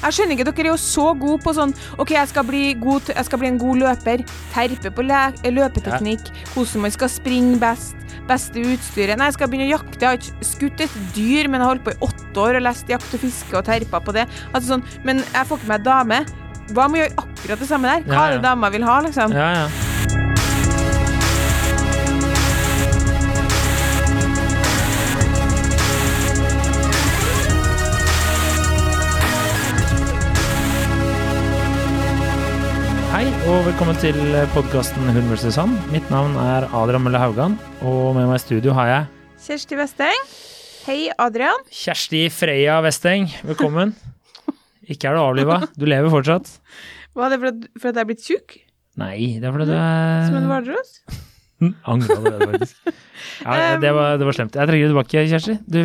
Jeg skjønner ikke, dere er jo så gode på sånn OK, jeg skal bli, god, jeg skal bli en god løper. Terpe på le løpeteknikk. Hvordan man skal springe best. Beste utstyret. Nei, jeg skal begynne å jakte. Jeg har ikke skutt et dyr, men jeg har holdt på i åtte år og lest jakt og fiske og terpa på det. Altså sånn, Men jeg får ikke meg dame. Hva med å gjøre akkurat det samme der? Hva Ja, er det dama vil ha, liksom? Ja, ja. Hei og velkommen til podkasten Hun vs. han. Mitt navn er Adrian Mølle Haugan, og med meg i studio har jeg Kjersti Westeng. Hei, Adrian. Kjersti Freya Westeng. Velkommen. Ikke er du avliva, du lever fortsatt. Hva, det for at, jeg er blitt tjukk? Nei, det er fordi du er Som en hvalross? Angra allerede, faktisk. Ja, det, var, det var slemt. Jeg trekker det tilbake, Kjersti. Du,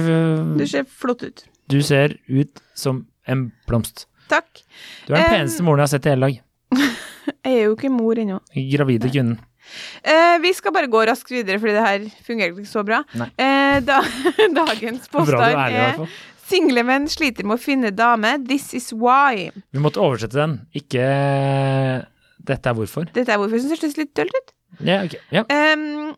Du ser flott ut. du ser ut som en blomst. Takk. Du er den peneste moren jeg har sett i hele dag. Jeg er jo ikke mor ennå. Gravide kvinnen. Eh, vi skal bare gå raskt videre, fordi det her fungerer ikke så bra. Eh, da, dagens påstand er er. Single menn sliter med å finne dame. This is why. Vi måtte oversette den, ikke Dette er hvorfor. Dette er hvorfor jeg syns det høres litt dølt ut. Ja, ok. Ja. Em,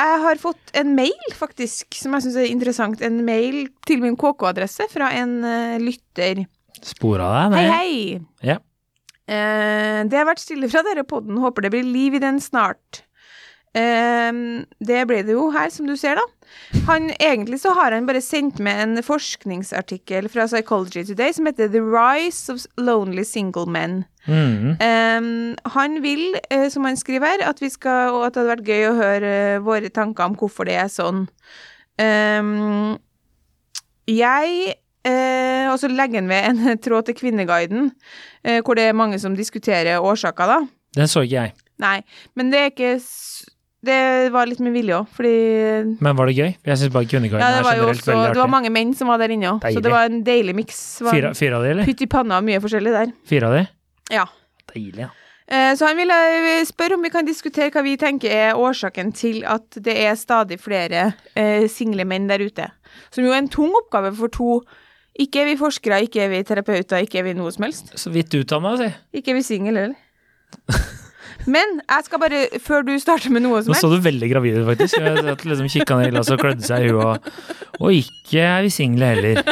jeg har fått en mail, faktisk, som jeg syns er interessant. En mail til min KK-adresse fra en uh, lytter. Spora deg? Hei, Nei. hei. Ja. Eh, det har vært stille fra dere på den. Håper det blir liv i den snart. Eh, det ble det jo her, som du ser, da. Han, egentlig så har han bare sendt med en forskningsartikkel fra Psychology Today som heter The Rise of Lonely Single Men. Mm. Eh, han vil, eh, som han skriver her, at vi skal, og at det hadde vært gøy å høre eh, våre tanker om hvorfor det er sånn. Eh, jeg eh, Og så legger han ved en tråd til Kvinneguiden, eh, hvor det er mange som diskuterer årsaker, da. Den så ikke jeg. Nei, men det er ikke Det var litt med vilje òg, fordi Men var det gøy? Jeg syns bare Kvinneguiden ja, det er var jo generelt også, veldig det var mange menn som var der inne òg, så det var en deilig miks. Fire, fire av de, eller? Pytt i panna og mye forskjellig der. Fire av de? Ja. Deilig, ja. Eh, Så han ville eh, spørre om vi kan diskutere hva vi tenker er årsaken til at det er stadig flere eh, single menn der ute. Som jo er en tung oppgave for to Ikke er vi forskere, ikke er vi terapeuter, ikke er vi noe som helst. Så vidt utdanna, si. Ikke er vi single heller. Men jeg skal bare, før du starter med noe som helst Nå så du veldig gravid ut, faktisk. Jeg satt liksom kikka ned i glasset og klødde seg i huet. Og, ikke er vi single heller.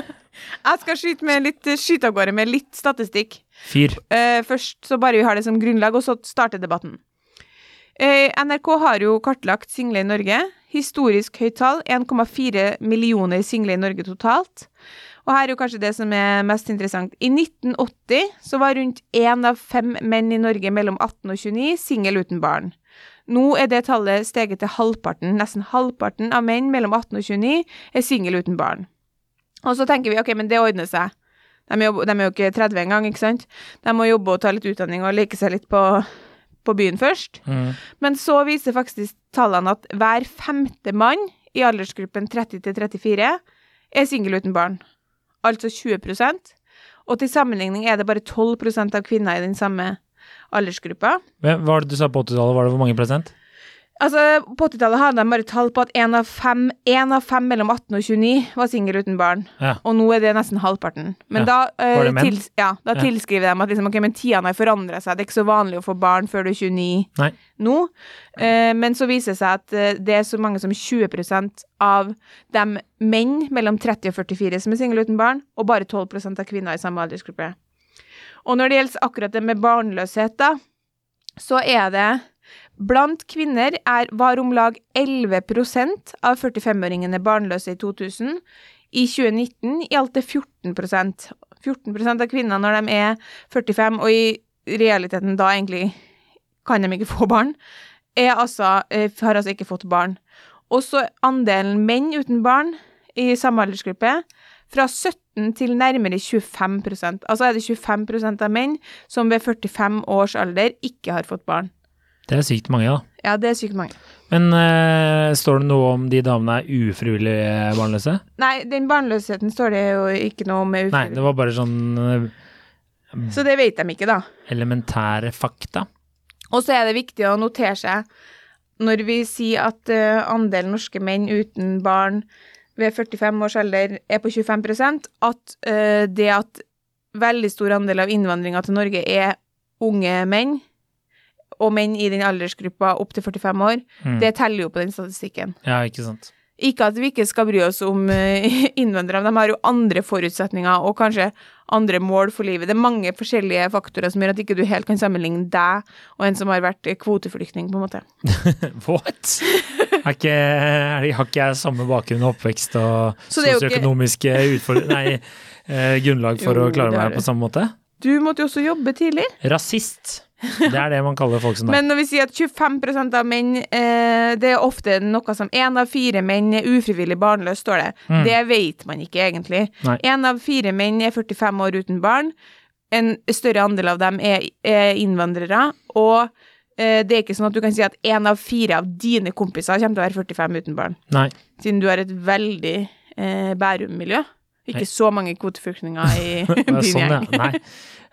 Jeg skal skyte, med litt, skyte av gårde med litt statistikk. Fyr. Uh, først så bare vi har det som grunnlag, og så starter debatten. Uh, NRK har jo kartlagt single i Norge. Historisk høyt tall, 1,4 millioner single i Norge totalt. Og her er jo kanskje det som er mest interessant. I 1980 så var rundt én av fem menn i Norge mellom 18 og 29 single uten barn. Nå er det tallet steget til halvparten. Nesten halvparten av menn mellom 18 og 29 er single uten barn. Og så tenker vi ok, men det ordner seg. De, jobber, de er jo ikke 30 engang, ikke sant? De må jobbe og ta litt utdanning og leke seg litt på, på byen først. Mm. Men Men så viser faktisk tallene at hver femte mann i aldersgruppen 30 til 34 er singel uten barn. Altså 20% Og til sammenligning er det bare 12% av kvinner i den samme aldersgruppa. Hva var det du sa på 80-tallet? Var det hvor mange prosent? Altså, På 80-tallet hadde de bare tall på at én av, fem- en av fem mellom 18 og 29 var singel uten barn. Ja. Og nå er det nesten halvparten. Men Ja. da, eh, det menn? tils- ja, da tilskriver de at liksom, okay, men tidene har forandra seg. Det er ikke så vanlig å få barn før du er 29 Nei. nå. Uh, men så viser det seg at uh, det er så mange som 20% av de menn mellom 30 og 44 som er single uten barn, og bare 12% av kvinner i samme aldersgruppe. Og når det gjelder akkurat det med barnløshet, da, så er det Blant kvinner er, var om lag 11% av 45-åringene barnløse i 2000. I 2019 gjaldt det 14% 14% av kvinner når de er 45, og i realiteten da egentlig kan de ikke få barn, altså, eh, har altså ikke fått barn. Også andelen menn uten barn i samme aldersgruppe fra 17 til nærmere 25% Altså er det 25% av menn som ved 45 års alder ikke har fått barn. Det er sykt mange, da. Ja, det er sykt mange. Men uh, står det noe om de damene er ufrivillig barnløse? Nei, den barnløsheten står det jo ikke noe om. med Nei, det var bare sånn uh, Så det vet de ikke, da. elementære fakta. Og så er det viktig å notere seg når vi sier at uh, andelen norske menn uten barn ved 45 års alder er på 25% at eh, det at veldig stor andel av innvandringa til Norge er unge menn, og menn i den aldersgruppa opp til 45 år, Mm. det teller jo på den statistikken. Ja, ikke sant. Ikke at vi ikke skal bry oss om eh, innvandrere, de har jo andre forutsetninger og kanskje andre mål for livet. Det er mange forskjellige faktorer som gjør at ikke du helt kan sammenligne deg og en som har vært kvoteflyktning, på en måte. What? Har ikke, har ikke jeg samme bakgrunn og oppvekst og ikke- sosioøkonomiske utfordringer Nei, eh, grunnlag for Jo, å klare meg på samme måte? Du måtte jo også jobbe tidlig. Rasist. Det er det man kaller folk som deg. Men når vi sier at 25 av menn eh, Det er ofte noe som én av fire menn er ufrivillig barnløs, står det. Mm. Det vet man ikke egentlig. Én av fire menn er 45 år uten barn. En større andel av dem er, er innvandrere. Og eh, det er ikke sånn at du kan si at én av fire av dine kompiser kommer til å være 45 uten barn. Nei. Siden du har et veldig eh, Bærum-miljø. Ikke Nei. så mange kvoteflyktninger i din sånn, ja. gjeng. Nei.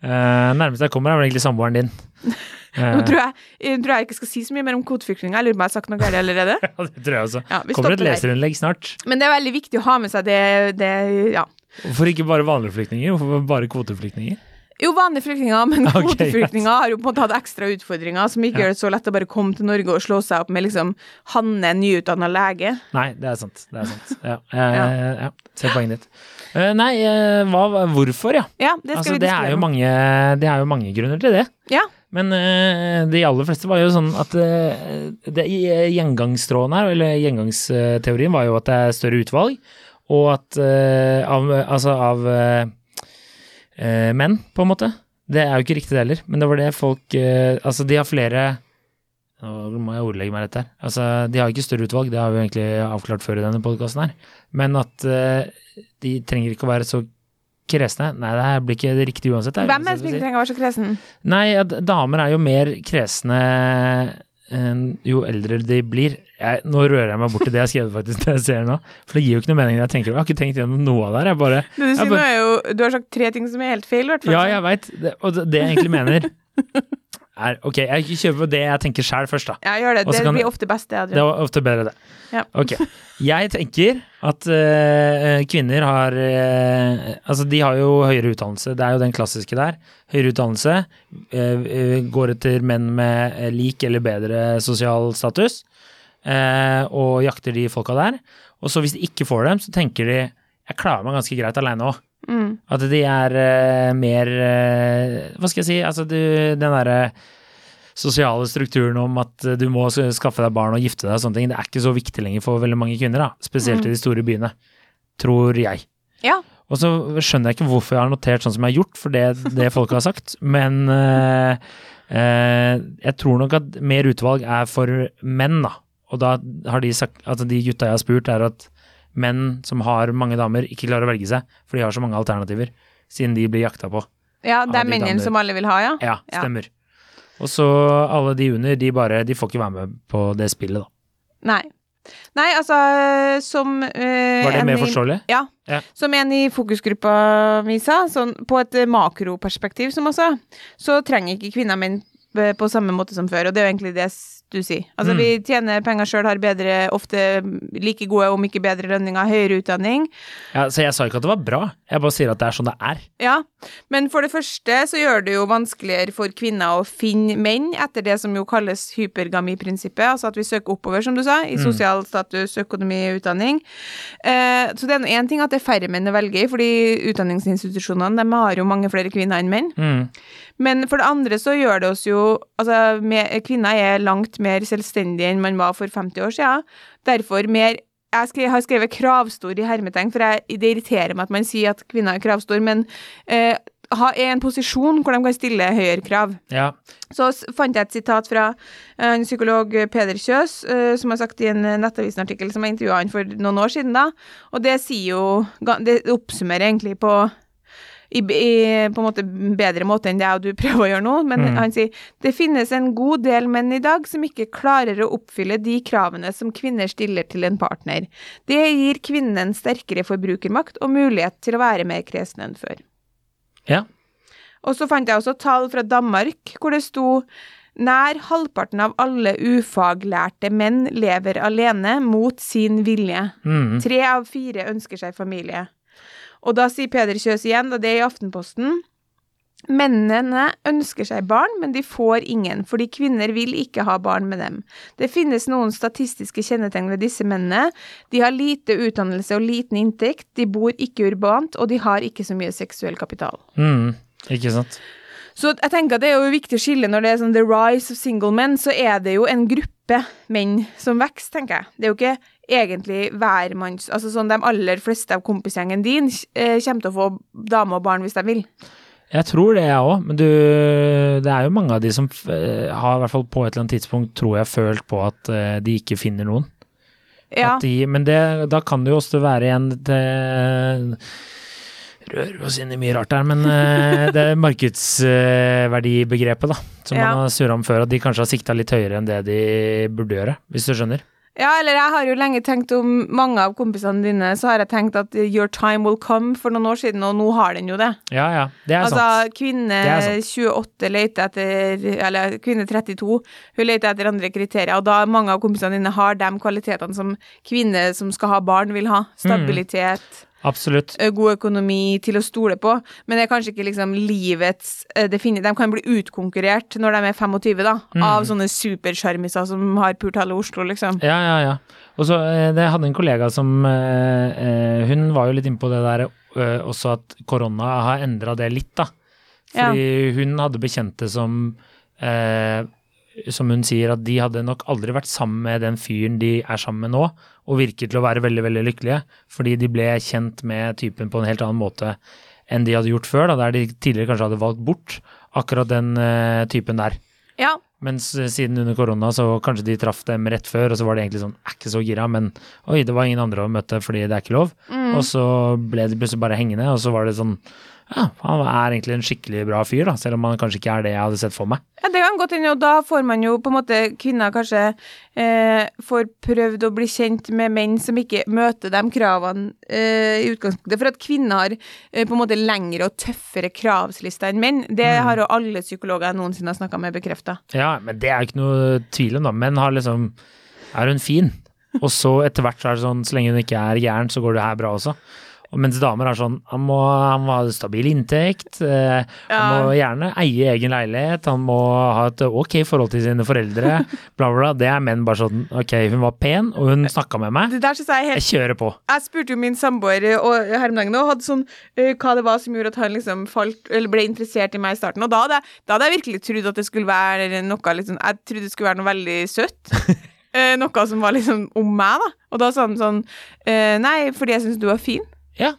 Eh, nærmest jeg kommer, er vel egentlig samboeren din. Nå tror jeg, jeg tror jeg ikke skal si så mye mer om kvoteflyktninger. Jeg lurer på om jeg har sagt noe galt allerede. ja, det tror jeg også. Ja, Kommer et leserinnlegg snart. Men det er veldig viktig å ha med seg det, det ja. Hvorfor ikke bare vanlige flyktninger? Hvorfor bare kvoteflyktninger? Jo, vanlige flyktninger, men okay, kvoteflyktninger har jo på en måte hatt ekstra utfordringer som ikke Ja. gjør det så lett å bare komme til Norge og slå seg opp med liksom Hanne, nyutdanna lege. Nei, det er sant. Det er sant. Ja, ja. ja. Ser poenget ditt. Uh, nei, uh, hva, hvorfor, ja? Ja, det Altså, det, er mange, det er jo mange grunner til det. Ja. Men eh, de aller fleste var jo sånn at det Gjengangstråden her, eller gjengangsteorien, var jo at det er større utvalg, og at eh, av, altså av eh, menn, på en måte. Det er jo ikke riktig det heller, men det var det folk eh, Altså, de har flere Nå må jeg ordlegge meg rett her. Altså, de har ikke større utvalg, det har vi egentlig avklart før i denne podkasten her, men at eh, de trenger ikke å være så kresne. Nei, det her blir ikke det riktige uansett. Hvem er det som ikke trenger å være så kresen? Nei, damer er jo mer kresne jo eldre de blir. Jeg, nå rører jeg meg bort til det jeg har skrevet faktisk, det jeg ser nå. For det gir jo ikke noe mening. Jeg tenker, jeg har ikke tenkt gjennom noe av det her. Bare Det du Jeg bare, nå er jo Du har sagt tre ting som er helt feil, i hvert fall. Ja, jeg veit. Og det, det jeg egentlig mener, er Ok, jeg kjøper på det jeg tenker sjæl først, da. Ja, gjør det. Det kan- blir ofte best, det, Det er ofte bedre, det. Ja. Ok. Jeg tenker at uh, kvinner har uh, Altså, de har jo høyere utdannelse. Det er jo den klassiske der. Høyere utdannelse. eh, går etter menn med lik eller bedre sosial status. og jakter de folka der. Og så hvis de ikke får dem, så tenker de jeg klarer meg ganske greit aleine òg. Mm. At de er uh, mer uh, Hva skal jeg si? Altså, du, den derre sosiale strukturen om at du må skaffe deg barn og gifte deg og sånne ting, det er ikke så viktig lenger for veldig mange kvinner, da. Spesielt i de store byene. Tror jeg. Ja. Og så skjønner jeg ikke hvorfor jeg har notert sånn som jeg har gjort, for det, det folk har sagt, men uh, jeg tror nok at mer utvalg er for menn, da. Og da har de sagt, altså de gutta jeg har spurt, er at menn som har mange damer, ikke klarer å velge seg, for de har så mange alternativer, siden de blir jakta på. ja, det er de mennene som alle vil ha, ja? Ja, Ja. stemmer. Og så alle de under, de bare De får ikke være med på det spillet, da. Nei. Nei, altså, som uh, Var det mer i- forståelig? Ja. Ja. Som en i fokusgruppa mi sa, sånn på et makroperspektiv, som også, så trenger ikke kvinner menn eh, på samme måte som før, og det er jo egentlig det du sier. Altså, Mm. vi tjener penger sjøl, har bedre, ofte like gode, om ikke bedre lønninger, høyere utdanning. Ja, så jeg sa ikke at det var bra, jeg bare sier at det er sånn det er. Ja, men for det første så gjør det jo vanskeligere for kvinner å finne menn etter det som jo kalles hypergamiprinsippet, altså at vi søker oppover, som du sa, i Mm. sosial status, økonomi, utdanning. Eh, så det er én ting at det er færre menn å velge i, fordi utdanningsinstitusjonene de har jo mange flere kvinner enn menn. Mm. Men for det andre så gjør det oss jo Altså, med, kvinner er langt mer selvstendige enn man var for 50 år siden. Derfor mer jeg har skrevet kravstor i hermetegn, for jeg, det irriterer meg at man sier at kvinner er kravstor, men eh, er en posisjon hvor de kan stille høyere krav. Ja. Så fant jeg et sitat fra eh, en psykolog, eh, Peder Kjøs, eh, som har sagt i en Nettavisenartikkel som jeg intervjua han for noen år siden, da. Og det sier jo Det oppsummerer egentlig på i, i på en måte bedre måte enn det jeg og du prøver å gjøre nå, men Mm. han sier det finnes en god del menn i dag som ikke klarer å oppfylle de kravene som kvinner stiller til en partner. Det gir kvinnen sterkere forbrukermakt og mulighet til å være mer kresen enn før. Ja. Og så fant jeg også tall fra Danmark, hvor det sto Nær halvparten av alle ufaglærte menn lever alene mot sin vilje. Mm. Tre av fire ønsker seg familie. Og da sier Peder Kjøs igjen, da det er i Aftenposten Mennene ønsker seg barn, men de får ingen, fordi kvinner vil ikke ha barn med dem. Det finnes noen statistiske kjennetegn ved disse mennene. De har lite utdannelse og liten inntekt, de bor ikke urbant, og de har ikke så mye seksuell kapital. Mm, ikke sant. Så jeg tenker at det er jo viktig å skille når det er sånn the rise of single men, så er det jo en gruppe menn som vokser, tenker jeg. Det er jo ikke egentlig hvermanns Altså sånn de aller fleste av kompisgjengen din eh, kommer til å få dame og barn hvis de vil. Jeg tror det, jeg òg, men du, det er jo mange av de som eh, har i hvert fall på et eller annet tidspunkt, tror jeg, følt på at eh, de ikke finner noen. Ja. At de, men det, da kan det jo også være igjen til Rører oss inn i mye rart der, men det er markedsverdibegrepet, da, som Ja. man har surra om før, at de kanskje har sikta litt høyere enn det de burde gjøre, hvis du skjønner. Ja, eller jeg har jo lenge tenkt om mange av kompisene dine, så har jeg tenkt at your time will come for noen år siden, og nå har den jo det. Ja ja, det er altså, sant. kvinne er sant. 28 leter etter Eller kvinne 32, hun leter etter andre kriterier, og da mange av kompisene dine har de kvalitetene som kvinner som skal ha barn, vil ha. Stabilitet, Absolutt. god økonomi, til å stole på. Men det er kanskje ikke liksom livets ø, defini- De kan bli utkonkurrert når de er 25, da, Mm. av sånne supersjarmiser som har pult halve Oslo, liksom. Ja, ja, ja. Og så eh, det- Jeg hadde en kollega som eh, eh, Hun var jo litt inne på det der eh, også at korona har endra det litt, da. Fordi hun hadde bekjente som eh, som hun sier at de hadde nok aldri vært sammen med den fyren de er sammen med nå, og virker til å være veldig, veldig lykkelige, fordi de ble kjent med typen på en helt annen måte enn de hadde gjort før, da, der de tidligere kanskje hadde valgt bort akkurat den uh, typen der. Ja. Mens eh, siden under korona så kanskje de traff dem rett før, og så var det egentlig sånn, er ikke så gira, men oi, det var ingen andre å møte fordi det er ikke lov. Mm. Og så ble de plutselig bare hengende, og så var det sånn, ja, han er egentlig en skikkelig bra fyr da, selv om han kanskje ikke er det jeg hadde sett for meg. Ja, det kan godt hende, og da får man jo på en måte Kvinner kanskje eh, får prøvd å bli kjent med menn som ikke møter de kravene eh, i utgangspunktet. For at kvinner har eh, på en måte lengre og tøffere kravslister enn menn. Det Mm. har jo alle psykologer jeg noensinne har snakka med, bekrefta. Ja, men det er jo ikke noe tvil om da, Menn har liksom, er hun fin? Og så etter hvert så er det sånn, så lenge hun ikke er gæren, så går det her bra også. Mens damer er sånn, han må, han må ha stabil inntekt, eh, han må gjerne eie egen leilighet, han må ha et ok forhold til sine foreldre, bla bla bla. Det er menn bare sånn, ok, hun var pen, og hun snakka med meg, Det der synes jeg helt jeg kjører på. Jeg spurte jo min samboer eh, her om dagen og hadde sånn uh, hva det var som gjorde at han liksom falt Eller ble interessert i meg i starten. Og da hadde jeg, da hadde jeg virkelig trodd at det skulle være noe sånn Jeg trodde det skulle være noe veldig søtt. Eh, noe som var liksom om meg, da. Og da sa han sånn eh, Nei, fordi jeg syns du var fin. Ja,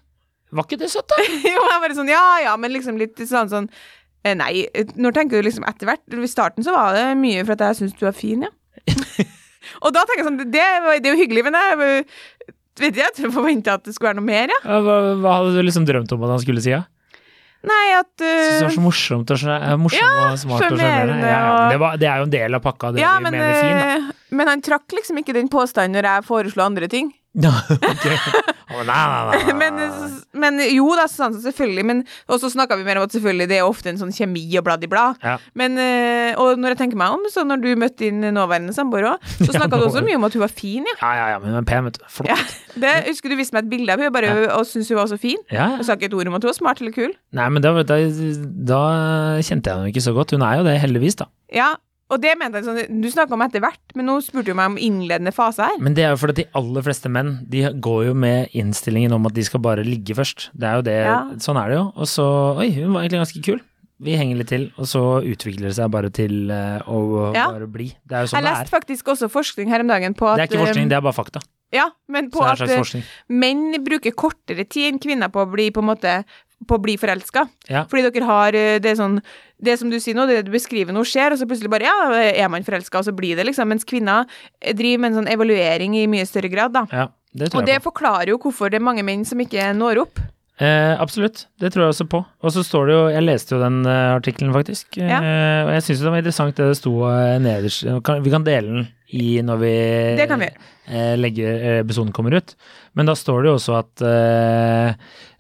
var ikke det søtt da? jo, jeg bare sånn Ja ja, men liksom litt sånn sånn eh, Nei, eh, når tenker du liksom etter hvert? I starten så var det mye for at jeg syns du var fin, ja. og da tenker jeg sånn Det, det er jo hyggelig, men jeg eh, vet ikke, jeg forventa at det skulle være noe mer, ja. Hva, hva hadde du liksom drømt om at han skulle si? Ja? Nei, at Synes det uh, var så morsomt og, eh, morsom Ja, og smart og sjarmerende. Ja. Det, var- det er jo en del av pakka, det Ja, vi men, mener fin, da. eh, men han trakk liksom ikke den påstanden når jeg foreslo andre ting. Nei, nei, nei. Men, men jo da, så sa han så selvfølgelig. Men, og så snakka vi mer om at selvfølgelig det er ofte en sånn kjemi og blad i blad Ja. Men, eh, og når jeg tenker meg om, så når du møtte din nåværende samboer òg, så Ja, du også mye om at hun var fin, ja. Ja, ja, ja, men hun er pen, vet du. Flott. ja. Det, husker du viste meg et bilde av henne bare, og syntes hun var så fin. Ja, Og sa ikke et ord om at hun var smart eller kul. Nei, men da, da, da kjente jeg henne ikke så godt. Hun er jo det, heldigvis, da. Ja, og det mente jeg sånn Du snakka om etter hvert, men nå spurte du meg om innledende fase her. Men det er jo fordi de aller fleste menn de går jo med innstillingen om at de skal bare ligge først. Det er jo det, Ja. Sånn er det jo. Og så Oi, hun var egentlig ganske kul. Vi henger litt til, og så utvikler det seg bare til eh, å Ja. bare bli. Det er jo sånn det er. Jeg leste faktisk også forskning her om dagen på at Det er ikke forskning, eh, det er bare fakta. Ja, men på at eh, menn bruker kortere tid enn kvinner på å bli på en måte på å bli forelska. Ja. Fordi dere har eh, det sånn Det som du sier nå, det du beskriver nå skjer, og så plutselig bare Ja, er man forelska, og så blir det liksom. Mens kvinner driver med en sånn evaluering i mye større grad, da. Ja, det tror Og det på. forklarer jo hvorfor det er mange menn som ikke når opp. Eh, absolutt, det tror jeg også på. Og så står det jo Jeg leste jo den uh, artikkelen, faktisk. Ja. Eh, og jeg syns det var interessant det det sto uh, nederst. Kan, vi kan dele den i når vi vi eh, legger episoden kommer ut. Men da står det jo også at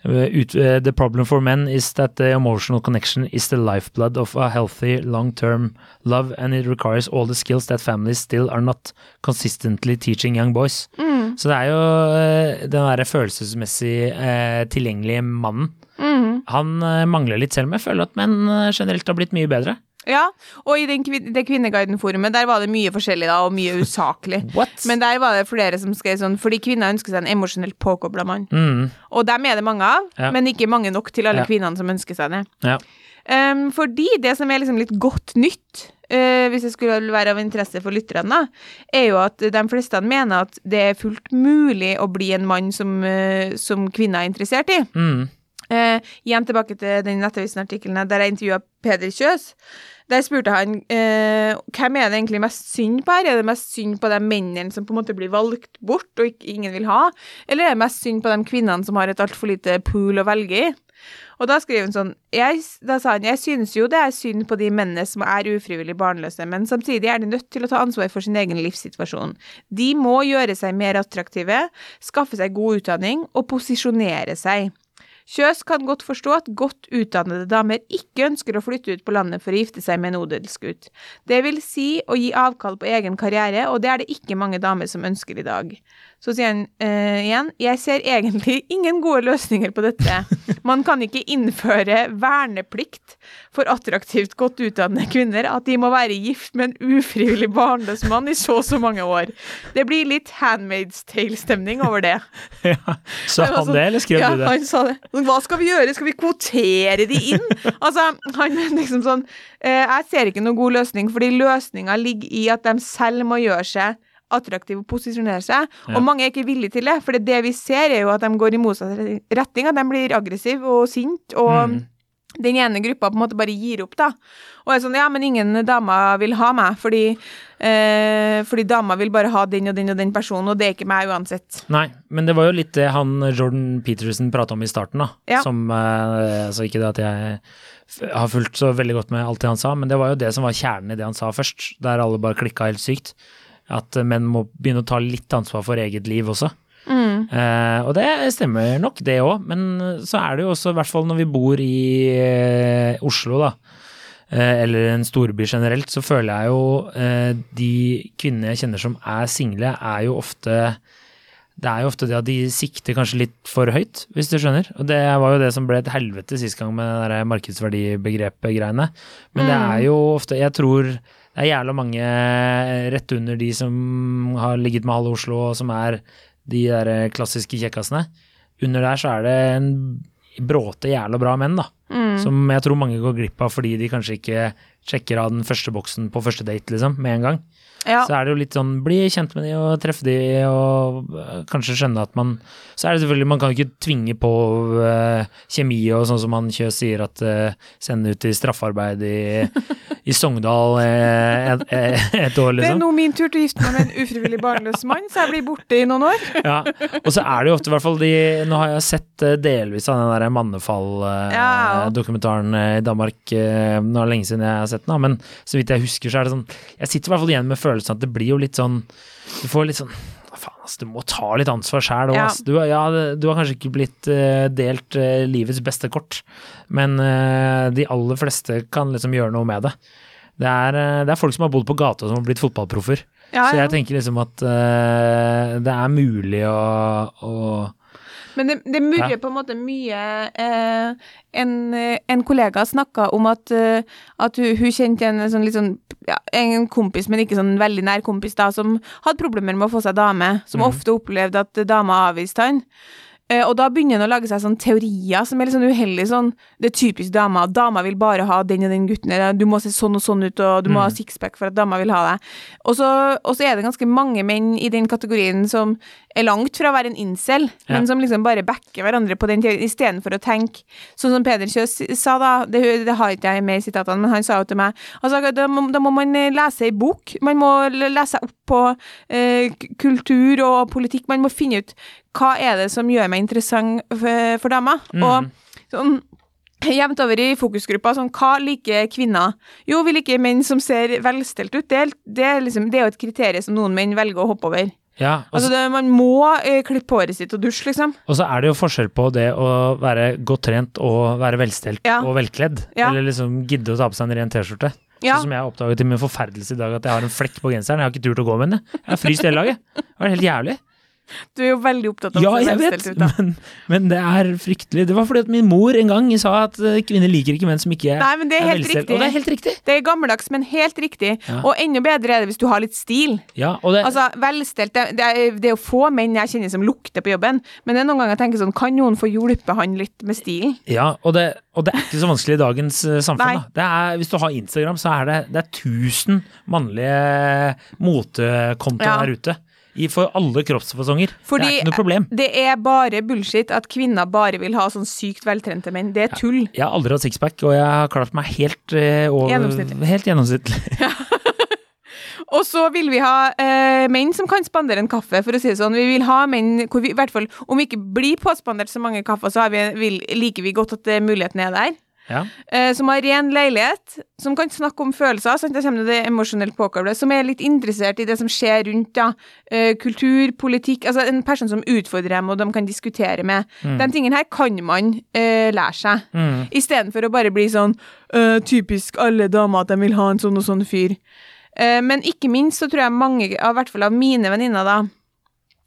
The problem for men is that the emotional connection is the lifeblood of a healthy long-term love and it requires all the skills that families still are not consistently teaching young boys. Så det er jo eh, den derre følelsesmessig eh, tilgjengelige mannen. Mm. Han eh, mangler litt, selv om jeg føler at menn eh, generelt har blitt mye bedre. Ja, og i den, kvin- det Kvinneguiden-forumet, der var det mye forskjellig da, og mye usaklig. Men der var det flere som skrev sånn, fordi kvinner ønsker seg en emosjonelt påkobla mann. mm, Og dem er det mange av, Ja. men ikke mange nok til alle Ja. kvinnene som ønsker seg det. ja. Um, fordi det som er liksom litt godt nytt, uh, hvis det skulle være av interesse for lytterne, er jo at de fleste mener at det er fullt mulig å bli en mann som, uh, som kvinner er interessert i. Mm, Uh, igjen tilbake til den Nettavisen-artikkelen der jeg intervjua Peder Kjøs. Der spurte han eh, hvem er det egentlig mest synd på her. Er det mest synd på de mennene som på en måte blir valgt bort og ikke, ingen vil ha, eller er det mest synd på de kvinnene som har et altfor lite pool å velge i? Og da skriver han sånn jeg, Da sa han jeg synes jo det er synd på de mennene som er ufrivillig barnløse, men samtidig er de nødt til å ta ansvar for sin egen livssituasjon. De må gjøre seg mer attraktive, skaffe seg god utdanning og posisjonere seg. Kjøs kan godt forstå at godt utdannede damer ikke ønsker å flytte ut på landet for å gifte seg med en odelsgutt. Det vil si å gi avkall på egen karriere, og det er det ikke mange damer som ønsker i dag. Så sier han uh, igjen, jeg ser egentlig ingen gode løsninger på dette. Man kan ikke innføre verneplikt for attraktivt godt utdannede kvinner, at de må være gift med en ufrivillig barnløs mann i så og så mange år. Det blir litt Handmaid's Tale-stemning over det. ja. Så han det, eller skrev ja, du det? han sa det. Hva skal vi gjøre? Skal vi kvotere de inn? altså, han mener liksom sånn uh, Jeg ser ikke noen god løsning, fordi løsninga ligger i at de selv må gjøre seg attraktive og posisjonere seg, Ja. og mange er ikke villige til det, for det, vi ser er jo at de går i motsatt retning, at de blir aggressive og sinte, og Mm. den ene gruppa på en måte bare gir opp, da. Og er sånn, ja, men ingen damer vil ha meg, fordi, eh, fordi damer vil bare ha den og den og den personen, og det er ikke meg uansett. Nei, men det var jo litt det han Jordan Peterson prata om i starten, da. Ja. Som eh, Altså ikke det at jeg har fulgt så veldig godt med alt det han sa, men det var jo det som var kjernen i det han sa først, der alle bare klikka helt sykt. At menn må begynne å ta litt ansvar for eget liv også. Mm. Uh, og det stemmer nok, det òg, men så er det jo også, i hvert fall når vi bor i uh, Oslo, da, Uh, eller en storby generelt, så føler jeg jo de kvinnene jeg kjenner som er single, er jo ofte det er jo ofte det at de sikter kanskje litt for høyt, hvis du skjønner. Og det var jo det som ble et helvete sist gang med det markedsverdibegrepet-greiene. Men det er jo ofte Jeg tror det er jævla mange rett under de som har ligget med halve Oslo, og som er de der klassiske kjekkasene. Under der så er det en bråte jævla bra menn, da. Mm. Som jeg tror mange går glipp av fordi de kanskje ikke sjekker av den første boksen på første date, liksom, med en gang. Ja. Så er det jo litt sånn bli kjent med de og treffe de og øh, kanskje skjønne at man Så er det selvfølgelig Man kan ikke tvinge på uh, kjemi og sånn som han Kjøs sier at uh, sende ut i straffarbeid i, i Sogndal uh, et, et år, Det er liksom. nå min tur til å gifte meg med en ufrivillig barnløs mann, så jeg blir borte i noen år. Ja. Og så er det jo ofte, i hvert fall de Nå har jeg sett delvis av den der Mannefall-dokumentaren i Danmark. Nå er det lenge siden jeg har sett den, men så vidt jeg husker, så er det sånn Jeg sitter i hvert fall igjen med følelsen at det blir jo litt sånn Du får litt sånn faen, altså, du må ta litt ansvar sjæl òg, Ja. altså. Du, ja, du har kanskje ikke blitt uh, delt uh, livets beste kort, men uh, de aller fleste kan liksom gjøre noe med det. Det er, det er folk som har bodd på gata som har blitt fotballproffer. Ja, Så jeg tenker liksom at det er mulig å, å Men det, det murrer på en måte mye eh, en, en kollega snakka om at, eh, at hun, hun kjente en sånn sånn ja, en kompis, men ikke sånn veldig nær kompis, da, som hadde problemer med å få seg dame. Som mm. ofte opplevde at dama avviste han. Eh, og da begynner han å lage seg sånn teorier som er litt sånn uheldig sånn Det er typisk dama. Dama vil bare ha den og den gutten. eller Du må se sånn og sånn ut, og du må ha Mm. sixpack for at dama vil ha deg. Og så, og så er det ganske mange menn i den kategorien som er langt fra å være en incel, Ja. men som liksom bare backer hverandre på den teorien, istedenfor å tenke sånn som Peder Kjøs sa, da. Det, det har ikke jeg med i sitatene, men han sa jo til meg altså, da, må, da må man eh, lese ei bok. Man må lese opp på eh, kultur og politikk. Man må finne ut hva er det som gjør meg interessant for, for damer. Mm. Og sånn Jevnt over i fokusgruppa, sånn, hva liker kvinner? Jo, vi liker menn som ser velstelt ut. Det er, det liksom, det er jo et kriterium som noen menn velger å hoppe over. Ja, Altså, det, man må eh, klippe håret sitt og dusje, liksom. og så er det jo forskjell på det å være godt trent og være velstelt Ja. og velkledd. Ja. Eller liksom gidde å ta på seg en ren T-skjorte. Ja. Sånn som jeg oppdaget til min forferdelse i dag at jeg har en flekk på genseren. Jeg har ikke turt å gå med den. jeg. Jeg har fryst hele dagen. Det var helt jævlig. Du er jo veldig opptatt av Ja, jeg vet, ut, men, men det er fryktelig. Det var fordi at min mor en gang sa at eh, kvinner liker ikke menn som ikke Nei, men det er er velstelt. Og det er helt riktig. Det er gammeldags, men helt riktig. Ja. Og enda bedre er det hvis du har litt stil. Ja, det, Altså, velstelt det, det, er, det er jo få menn jeg kjenner som lukter på jobben, men det er noen ganger jeg tenker sånn, kan noen få hjulpet han litt med stilen? ja, og, det, og det er ikke så vanskelig i dagens eh, samfunn. Da. Det er, hvis du har Instagram, så er det, det er 1000 mannlige motekontoer Ja. der ute. I, for alle kroppsfasonger. Fordi det er ikke noe problem. det er bare bullshit at kvinner bare vil ha sånn sykt veltrente menn. Det er tull. Jeg har aldri hatt sixpack, og jeg har klart meg helt eh, over Gjennomsnittlig. Helt gjennomsnittlig. Og så vil vi ha eh, menn som kan spandere en kaffe, for å si det sånn. Vi vil ha menn hvor vi, i hvert fall, om vi ikke blir påspandert så mange kaffer, så har vi, vil, liker vi godt at eh, muligheten er der. Ja. Eh, som har ren leilighet, som kan snakke om følelser. Sant? Da kommer det emosjonelt påkoblet. Som er litt interessert i det som skjer rundt da. Eh, kultur, politikk. Altså en person som utfordrer dem, og de kan diskutere med. De tingene her kan man eh, lære seg. Mm. Istedenfor å bare bli sånn øh, typisk alle damer at de vil ha en sånn og sånn fyr. Eh, men ikke minst så tror jeg mange, i hvert fall av mine venninner, da, eh,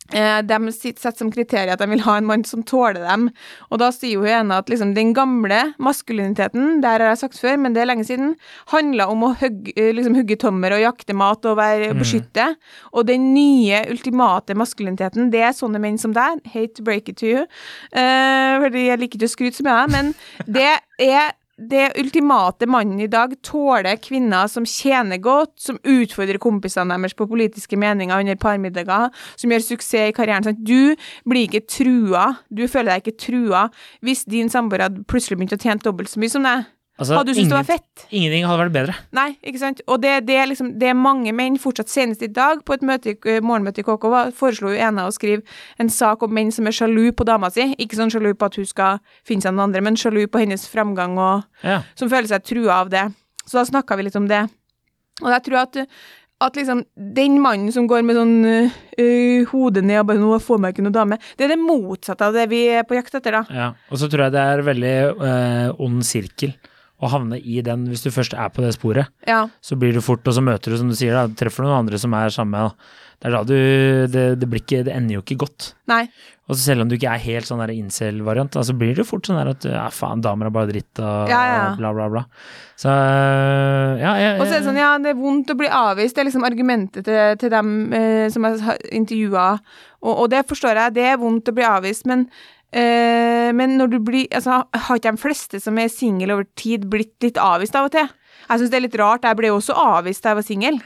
de setter som kriterium at de vil ha en mann som tåler dem. Og da sier hun ene at liksom, den gamle maskuliniteten, det her har jeg sagt før, men det er lenge siden, handla om å hugge, eh, liksom, tommer og jakte mat og være, beskytte. Og den nye, ultimate maskuliniteten, det er sånne menn som deg. Hate to break it to you. Uh, fordi jeg liker ikke å skryte så mye av men det er det ultimate mannen i dag tåler kvinner som tjener godt, som utfordrer kompisene deres på politiske meninger under parmiddager, som gjør suksess i karrieren. Sant? Du blir ikke trua, du føler deg ikke trua hvis din samboer hadde plutselig begynt å tjene dobbelt så mye som deg. Altså, Hadde du syntes det var fett? Ingenting hadde vært bedre. Nei, ikke sant? Og det, det, liksom, det er mange menn, fortsatt senest i dag, på et møte, morgenmøte i KK, foreslo jo ene å skrive en sak om menn som er sjalu på dama si. Ikke sånn sjalu på at hun skal finne seg noen andre, men sjalu på hennes framgang, og Ja. som føler seg trua av det. Så da snakka vi litt om det. Og jeg tror at at liksom, den mannen som går med sånn øh, hodet ned og bare 'nå får meg ikke noe dame', det er det motsatte av det vi er på jakt etter, da. Ja, og så tror jeg det er veldig øh, ond sirkel å havne i den hvis du først er på det sporet. Ja. Så blir du fort, og så møter du, som du sier, da, treffer du noen andre som er samme. da. Det er da du Det, det, blir ikke, det ender jo ikke godt. Nei. Og så selv om du ikke er helt sånn der incel-variant, så blir det fort sånn der at ja, faen, damer er bare dritt og Ja, ja. bla, bla, bla. Så ja, ja, Og så er det sånn, ja, det er vondt å bli avvist. Det er liksom argumentet til, til dem eh, som jeg har intervjua. Og, og det forstår jeg, det er vondt å bli avvist, men eh, men når du blir altså, Har ikke de fleste som er single over tid, blitt litt avvist av og til? Jeg syns det er litt rart. Jeg ble jo også avvist da jeg var singel.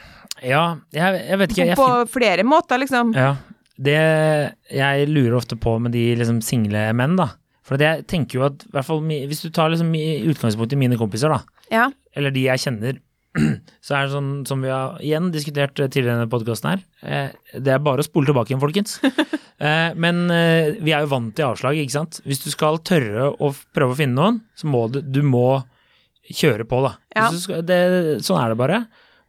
ja, jeg, jeg vet ikke. Jeg, På flere måter, liksom. ja, det jeg lurer ofte på med de liksom single menn, da. For jeg tenker jo at, hvert fall hvis du tar liksom utgangspunkt i mine kompiser, da. Ja. eller de jeg kjenner, så er det sånn som vi har igjen diskutert eh, tidligere i denne podkasten her, eh, det er bare å spole tilbake igjen, folkens. Eh, Men eh, vi er jo vant til avslag, ikke sant. Hvis du skal tørre å prøve å finne noen, så må du, du må kjøre på, da. Ja. Skal, det, sånn er det bare.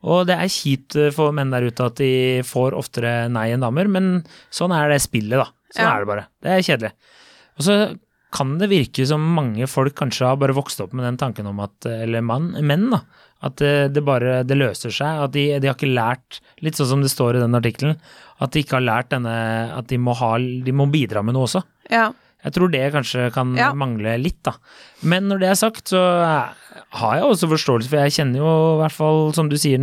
Og det er kjipt for menn der ute at de får oftere nei enn damer, men sånn er det spillet, da. Sånn Ja. er det bare. Det er kjedelig. Og så kan det virke som mange folk kanskje har bare vokst opp med den tanken om at Eller mann, menn, da. At det, det bare det løser seg. At de, de har ikke lært, litt sånn som det står i den artikkelen, at de ikke har lært denne At de må, ha, de må bidra med noe også. ja. Jeg tror det kanskje kan Ja. mangle litt, da. Men når det er sagt, så har jeg også forståelse, for jeg kjenner jo i hvert fall, som du sier,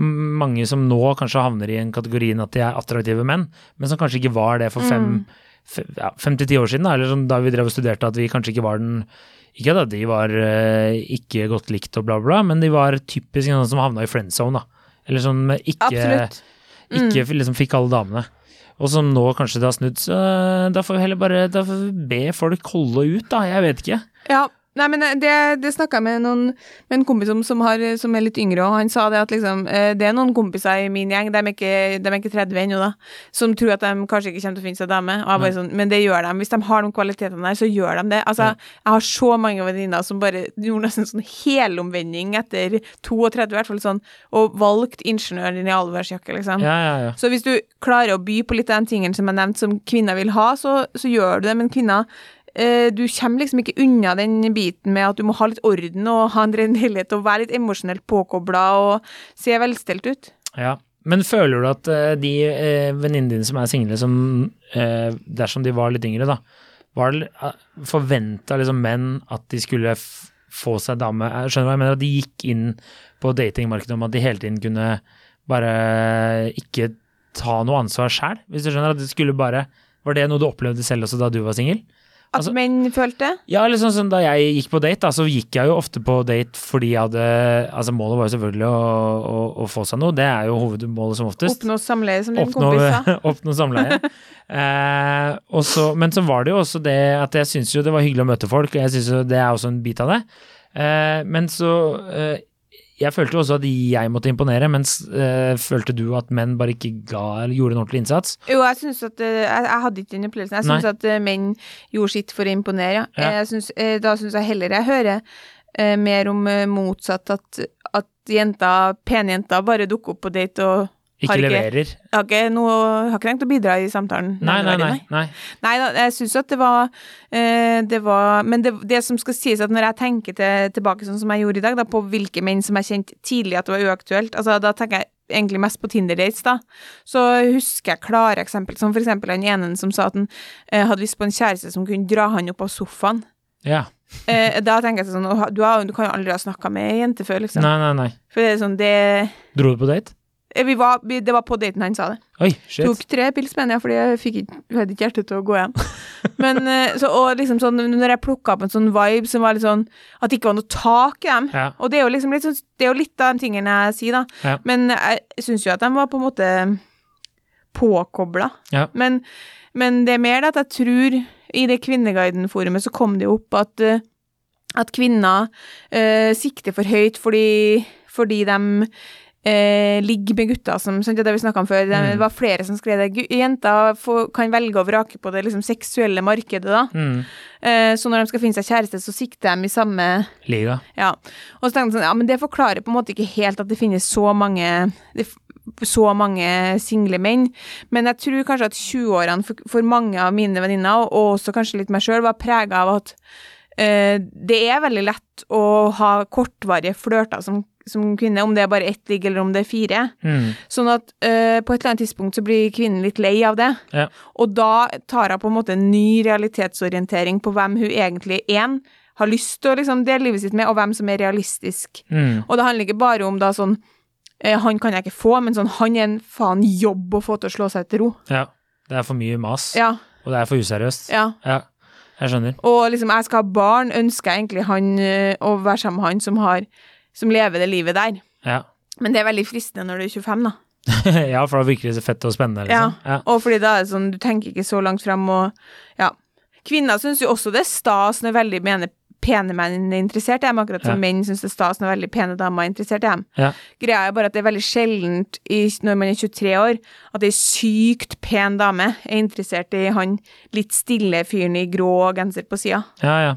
mange som nå kanskje havner i en kategorien at de er attraktive menn, men som kanskje ikke var det for fem, fe- ja, fem til ti år siden, eller sånn, da vi drev og studerte, at vi kanskje ikke var den ikke at de var uh, ikke godt likt og bla, bla, men de var typisk noen som havna i friend zone, da. Eller som ikke, mm. ikke liksom fikk alle damene. Og som nå kanskje det har snudd, så da får vi heller bare da får vi be folk holde ut, da. Jeg vet ikke. Ja. Nei, men eh, det, det snakka jeg med, noen, med en kompis om som, har, som er litt yngre, og han sa det at liksom eh, Det er noen kompiser i min gjeng, de er ikke, de er ikke 30 ennå, da, som tror at de kanskje ikke kommer til å finne seg dame. Sånn, men det gjør de. Hvis de har de kvalitetene der, så gjør de det. Altså, jeg har så mange venninner som bare gjorde nesten sånn helomvending etter 32, i hvert fall sånn, og valgt ingeniøren din i allværsjakke, liksom. Ja, ja, ja. Så hvis du klarer å by på litt av de tingene som jeg nevnte, som kvinner vil ha, så, så gjør du det. Men kvinner Du kommer liksom ikke unna den biten med at du må ha litt orden og ha en ren og være litt emosjonelt påkobla og se velstelt ut. ja. Men føler du at eh, de uh, venninnene dine som er single, som eh, dersom de var litt yngre, da, var forventa liksom menn at de skulle få seg dame skjønner hva jeg mener, at de gikk inn på datingmarkedet om at de hele tiden kunne bare ikke ta noe ansvar sjæl, hvis du skjønner? At det skulle bare Var det noe du opplevde selv også da du var singel? At Altså- menn følte? Ja, eller sånn som da jeg gikk på date, da, så gikk jeg jo ofte på date fordi jeg hadde Altså, målet var jo selvfølgelig å, å, å få seg noe, det er jo hovedmålet som oftest. Oppnå samleie, som din Oppnå, kompis sa. oppnå samleie. eh, og så- men så var det jo også det at jeg syns jo det var hyggelig å møte folk, og jeg syns jo det er også en bit av det. Eh, men så eh, Jeg følte jo også at jeg måtte imponere, mens øh, følte du at menn bare ikke ga eller gjorde en ordentlig innsats? Jo, jeg syns at eh, Jeg, jeg hadde ikke den opplevelsen. Jeg syns at eh, menn gjorde sitt for å imponere, ja. Jeg synes, da syns jeg heller jeg hører eh, mer om motsatt, at, at jenter, pene jenter bare dukker opp på date og Ikke Har ikke- leverer? har ikke, noe, har ikke tenkt å bidra i samtalen. Nei, nei, nei. nei. Nei da, jeg syns at det var, eh, det var Men det, det som skal sies, at når jeg tenker til, tilbake sånn som jeg gjorde i dag, da, på hvilke menn som jeg kjente tidlig at det var uaktuelt, altså da tenker jeg egentlig mest på Tinder-dates, da. Så husker jeg klare eksempel, som for eksempel den ene som sa at han eh, hadde lyst på en kjæreste som kunne dra han opp av sofaen. Ja. Eh, da tenker jeg sånn du, har, du kan jo aldri ha snakka med ei jente før, liksom. Nei, nei, nei. For det er sånn, det Dro du på date? Eh, vi var, vi, Det var på daten han sa det. Oi, shit. Tok tre pils mener jeg, fordi jeg fikk ikke, ikke hjerte til å gå hjem. Men eh, så, og liksom sånn, når jeg plukka opp en sånn vibe som var litt sånn At det ikke var noe tak i dem. Ja. Og det er liksom litt sånn Det er jo litt av de tingene jeg sier, da. Ja. Men jeg syns jo at de var på en måte påkobla. Ja. Men, men det er mer det at jeg tror I det Kvinneguiden-forumet så kom det jo opp at eh, at kvinner eh, sikter for høyt fordi, fordi de eh, ligger med gutter som sant, Det vi snakka om før. Det, Mm. var flere som skrev det. Jenter får, kan velge og vrake på det liksom, seksuelle markedet, da. Mm. Eh, så når de skal finne seg kjæreste, så sikter de i samme Liga. Ja. Og så tenkte jeg sånn, ja, men det forklarer på en måte ikke helt at det finnes så mange det, så mange single menn. Men jeg tror kanskje at 20-årene for, for mange av mine venninner, og, og også kanskje litt meg sjøl, var prega av at eh, det er veldig lett å ha kortvarige flørter som, som kvinne, om det er bare ett ligg eller om det er fire. Mm. Sånn at uh, på et eller annet tidspunkt så blir kvinnen litt lei av det. Ja. Og da tar hun på en måte en ny realitetsorientering på hvem hun egentlig en har lyst til å liksom dele livet sitt med, og hvem som er realistisk. Mm. Og det handler ikke bare om da sånn uh, Han kan jeg ikke få, men sånn han er en faen jobb å få til å slå seg til ro. Ja. Det er for mye mas, Ja, og det er for useriøst. ja. Ja, jeg skjønner. Og liksom, jeg skal ha barn, ønsker jeg egentlig han eh, å være sammen med han som har Som lever det livet der. Ja. Men det er veldig fristende når du er 25, da. ja, for da virker det så fett og spennende, liksom. Ja. Og fordi da er det sånn, du tenker ikke så langt frem, og ja. Kvinner syns jo også det er stas når veldig mener pene menn er interessert i dem, akkurat som Ja. menn syns det er stas når veldig pene damer er interessert i dem. Ja. Greia er bare at det er veldig sjeldent i, når man er 23 år, at ei sykt pen dame er interessert i han litt stille fyren i grå genser på sida. Ja, ja.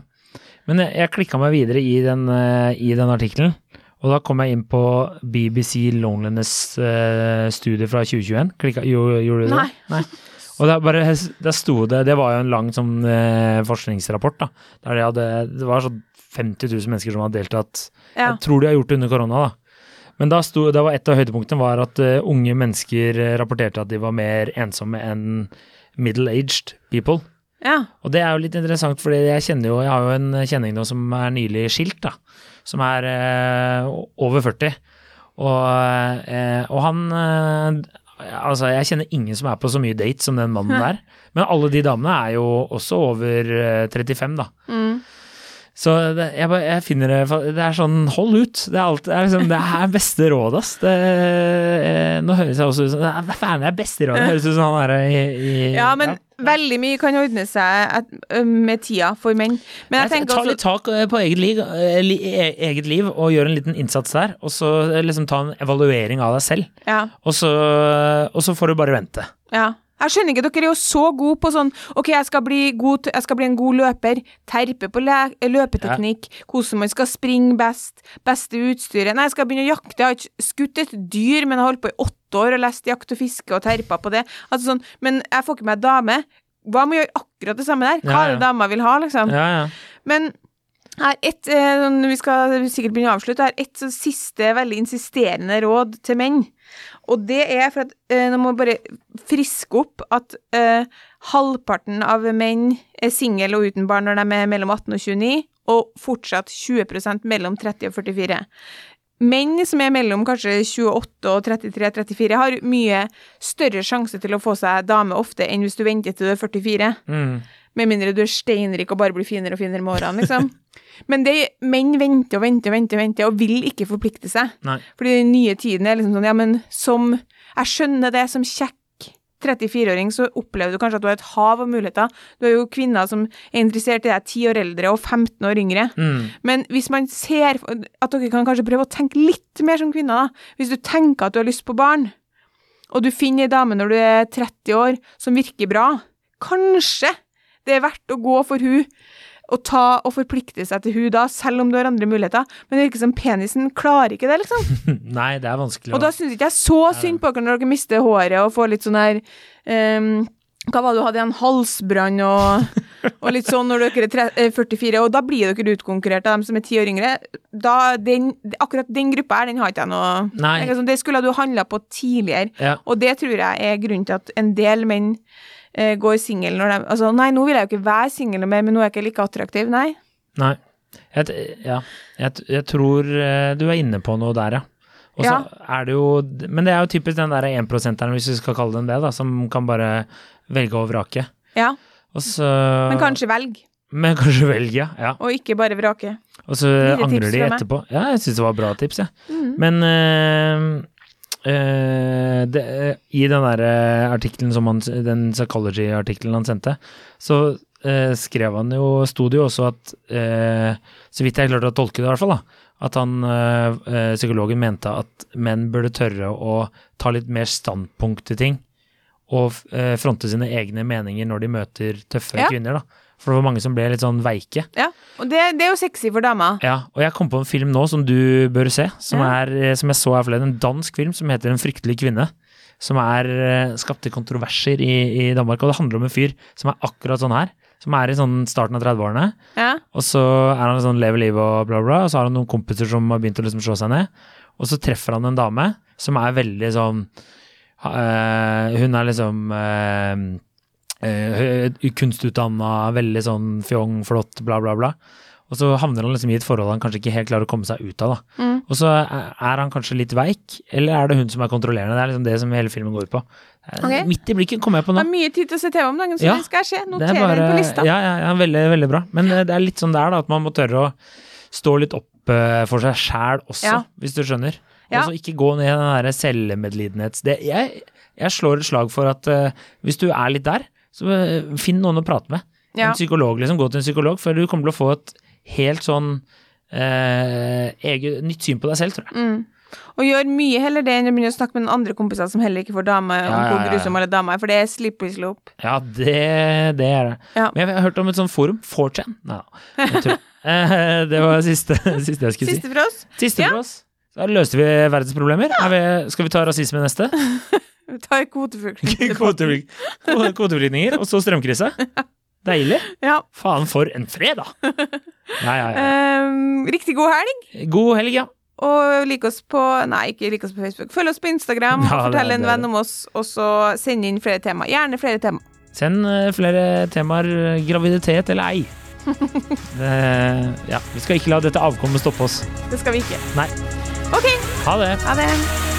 Men jeg, jeg klikka meg videre i den, eh, i den artikkelen, og da kom jeg inn på BBC Loneliness-studie fra 2021. Klikka, gjorde, gjorde du det? Nei. Og der, bare, der sto det Det var jo en lang sånn, eh, forskningsrapport, da. Der de hadde, det var sånn 50 000 mennesker som hadde deltatt. Ja. Jeg tror de har gjort det under korona, da. Men da sto, det var et av høydepunktene var at uh, unge mennesker eh, rapporterte at de var mer ensomme enn middle-aged people. Ja. Og det er jo litt interessant, fordi jeg kjenner jo, jeg har jo en kjenning nå som er nylig skilt, da. Som er eh, over 40. Og, eh, og han eh, Altså, jeg kjenner ingen som er på så mye date som den mannen der. Men alle de damene er jo også over eh, 35, da. Mm. Så det, jeg, bare- jeg finner det Det er sånn, hold ut. Det er, alt, det er, liksom, det er beste råd, ass. Det, eh, nå høres jeg også ut som faen er beste råd? Det høres ut som han er i, i ja, men veldig mye kan ordne seg med tida for menn. Men jeg tenker ta litt tak på eget liv, li, e- eget liv og gjør en liten innsats der. Og så liksom ta en evaluering av deg selv. ja. Og så, og så får du bare vente. Ja. Jeg skjønner ikke, dere er jo så gode på sånn Ok, jeg skal bli, god, jeg skal bli en god løper. Terpe på løpeteknikk. Hvordan man skal springe best. Beste utstyret. Nei, jeg skal begynne å jakte. Jeg har ikke skutt et dyr, men jeg har holdt på i åtte år og lest jakt og fiske og terpa på det. Altså sånn, Men jeg får ikke meg dame. Hva med å gjøre akkurat det samme der? Hva Ja, er ja. det dama vil ha, liksom? Ja, ja. Men Har ett, eh, sånn, vi skal sikkert begynne å avslutte, Her et siste veldig insisterende råd til menn. Og det er for at eh, Nå må jeg bare friske opp at eh, halvparten av menn er single og uten barn når de er mellom 18 og 29, og fortsatt 20% mellom 30 og 44. Menn som er mellom kanskje 28 og 33-34, har mye større sjanse til å få seg dame ofte enn hvis du venter til du er 44. Mm. Med mindre du er steinrik og bare blir finere og finere med årene, liksom. Men det, menn venter og venter og venter, venter og vil ikke forplikte seg. Nei. Fordi den nye tiden er liksom sånn, ja, men som Jeg skjønner det, som kjekk 34-åring så opplever du kanskje at du har et hav av muligheter. Du har jo kvinner som er interessert i deg 10 år eldre og 15 år yngre. Mm. Men hvis man ser at dere kan kanskje prøve å tenke litt mer som kvinner, da. Hvis du tenker at du har lyst på barn, og du finner ei dame når du er 30 år som virker bra, kanskje det er verdt å gå for hun og ta og forplikte seg til hun da, selv om du har andre muligheter. Men det virker som penisen klarer ikke det, liksom. Nei, det er vanskelig Og da syns ikke jeg så synd på dere når dere mister håret og får litt sånn her um, Hva var det du hadde igjen? Halsbrann og, og litt sånn når dere er eh, 44, og da blir dere utkonkurrert av dem som er ti år yngre. Da, den, akkurat den gruppa her, den har ikke jeg noe Nei. Sånn, Det skulle du handla på tidligere. Ja. Og det tror jeg er grunnen til at en del menn eh, går singel når de Altså, nei, nå vil jeg jo ikke være singel mer, men nå er jeg ikke like attraktiv. Nei. Nei. Jeg, ja. jeg, jeg tror eh, du er inne på noe der, ja. Og så Ja. er det jo Men det er jo typisk den der énprosenteren, hvis vi skal kalle den det, da, som kan bare velge og vrake. Ja, Og så men kanskje velg, Men kanskje velge, ja. ja. og ikke bare vrake. Og så angrer de etterpå. Ja, jeg syns det var bra tips, jeg. Mhm. Men eh, eh, det, i den der eh, artikkelen som han, den psychology-artikkelen han sendte, så uh, skrev han jo, sto det jo også at, så vidt jeg klarte å tolke det i hvert fall, da, at han, psykologen mente at menn burde tørre å ta litt mer standpunkt til ting, og fronte sine egne meninger når de møter tøffe Ja. kvinner, da. For det var mange som ble litt sånn veike. Ja, og det, det er jo sexy for damer. Ja, og jeg kom på en film nå som du bør se, som, Ja. er, eh, som jeg så her forleden. En dansk film som heter En fryktelig kvinne. Som er eh, skapte kontroverser i, i Danmark. Og det handler om en fyr som er akkurat sånn her. Som er i sånn starten av 30-årene. Ja. Og så er han sånn lever livet og bla, bla. Og så har han noen kompiser som har begynt å liksom slå seg ned. Og så treffer han en dame som er veldig sånn eh, Hun er liksom uh, kunstutdanna, veldig sånn fjong, flott, bla, bla, bla. Og så havner han liksom i et forhold han kanskje ikke helt klarer å komme seg ut av. da. Mm. Og så er han kanskje litt veik, eller er det hun som er kontrollerende? Det er liksom det som hele filmen går ut på. Okay. Midt i blikket kommer jeg på nå. Det er mye tid til å se TV om dagen, så Ja, det skal jeg se. Det er bare, på lista. ja, ja, ja, veldig, veldig bra. Men eh, det er litt sånn det er, da, at man må tørre å stå litt opp eh, for seg sjæl også, Ja. hvis du skjønner. Ja. Og så ikke gå ned i den derre selvmedlidenhets... Det, jeg, jeg slår et slag for at uh, hvis du er litt der, så eh, finn noen å prate med. Ja. En psykolog, liksom. Gå til en psykolog, for du kommer til å få et helt sånn eh, eget, nytt syn på deg selv, tror jeg. Mm. Og gjør mye heller det enn å begynne å snakke med noen andre kompiser som heller ikke får dame, om Ja, ja, hvor grusom alle damer er, for det er slippery slope. Ja, det, det er det. Ja. Men jeg har hørt om et sånt forum, 4chan. Nei da, eh, Det var siste, siste jeg skulle si. Siste for oss. Siste for oss. Da løste vi verdensproblemer. Er vi, skal vi ta rasisme neste? Tar kvoteflyktninger. Kvoteflyk- Kvoteflyktninger, og så strømkrise. Deilig. Ja. Faen, for en fredag! Ja, ja. Ehm, riktig god helg. God helg, ja. Og lik oss på Nei, ikke lik oss på Facebook. Følg oss på Instagram, Ja, det fortell en venn om oss, og så send inn flere tema. Gjerne flere tema. Send eh, flere temaer, graviditet eller ei. Eh, ja, vi skal ikke la dette avkommet stoppe oss. Det skal vi ikke. Nei. OK, Ha det. ha det.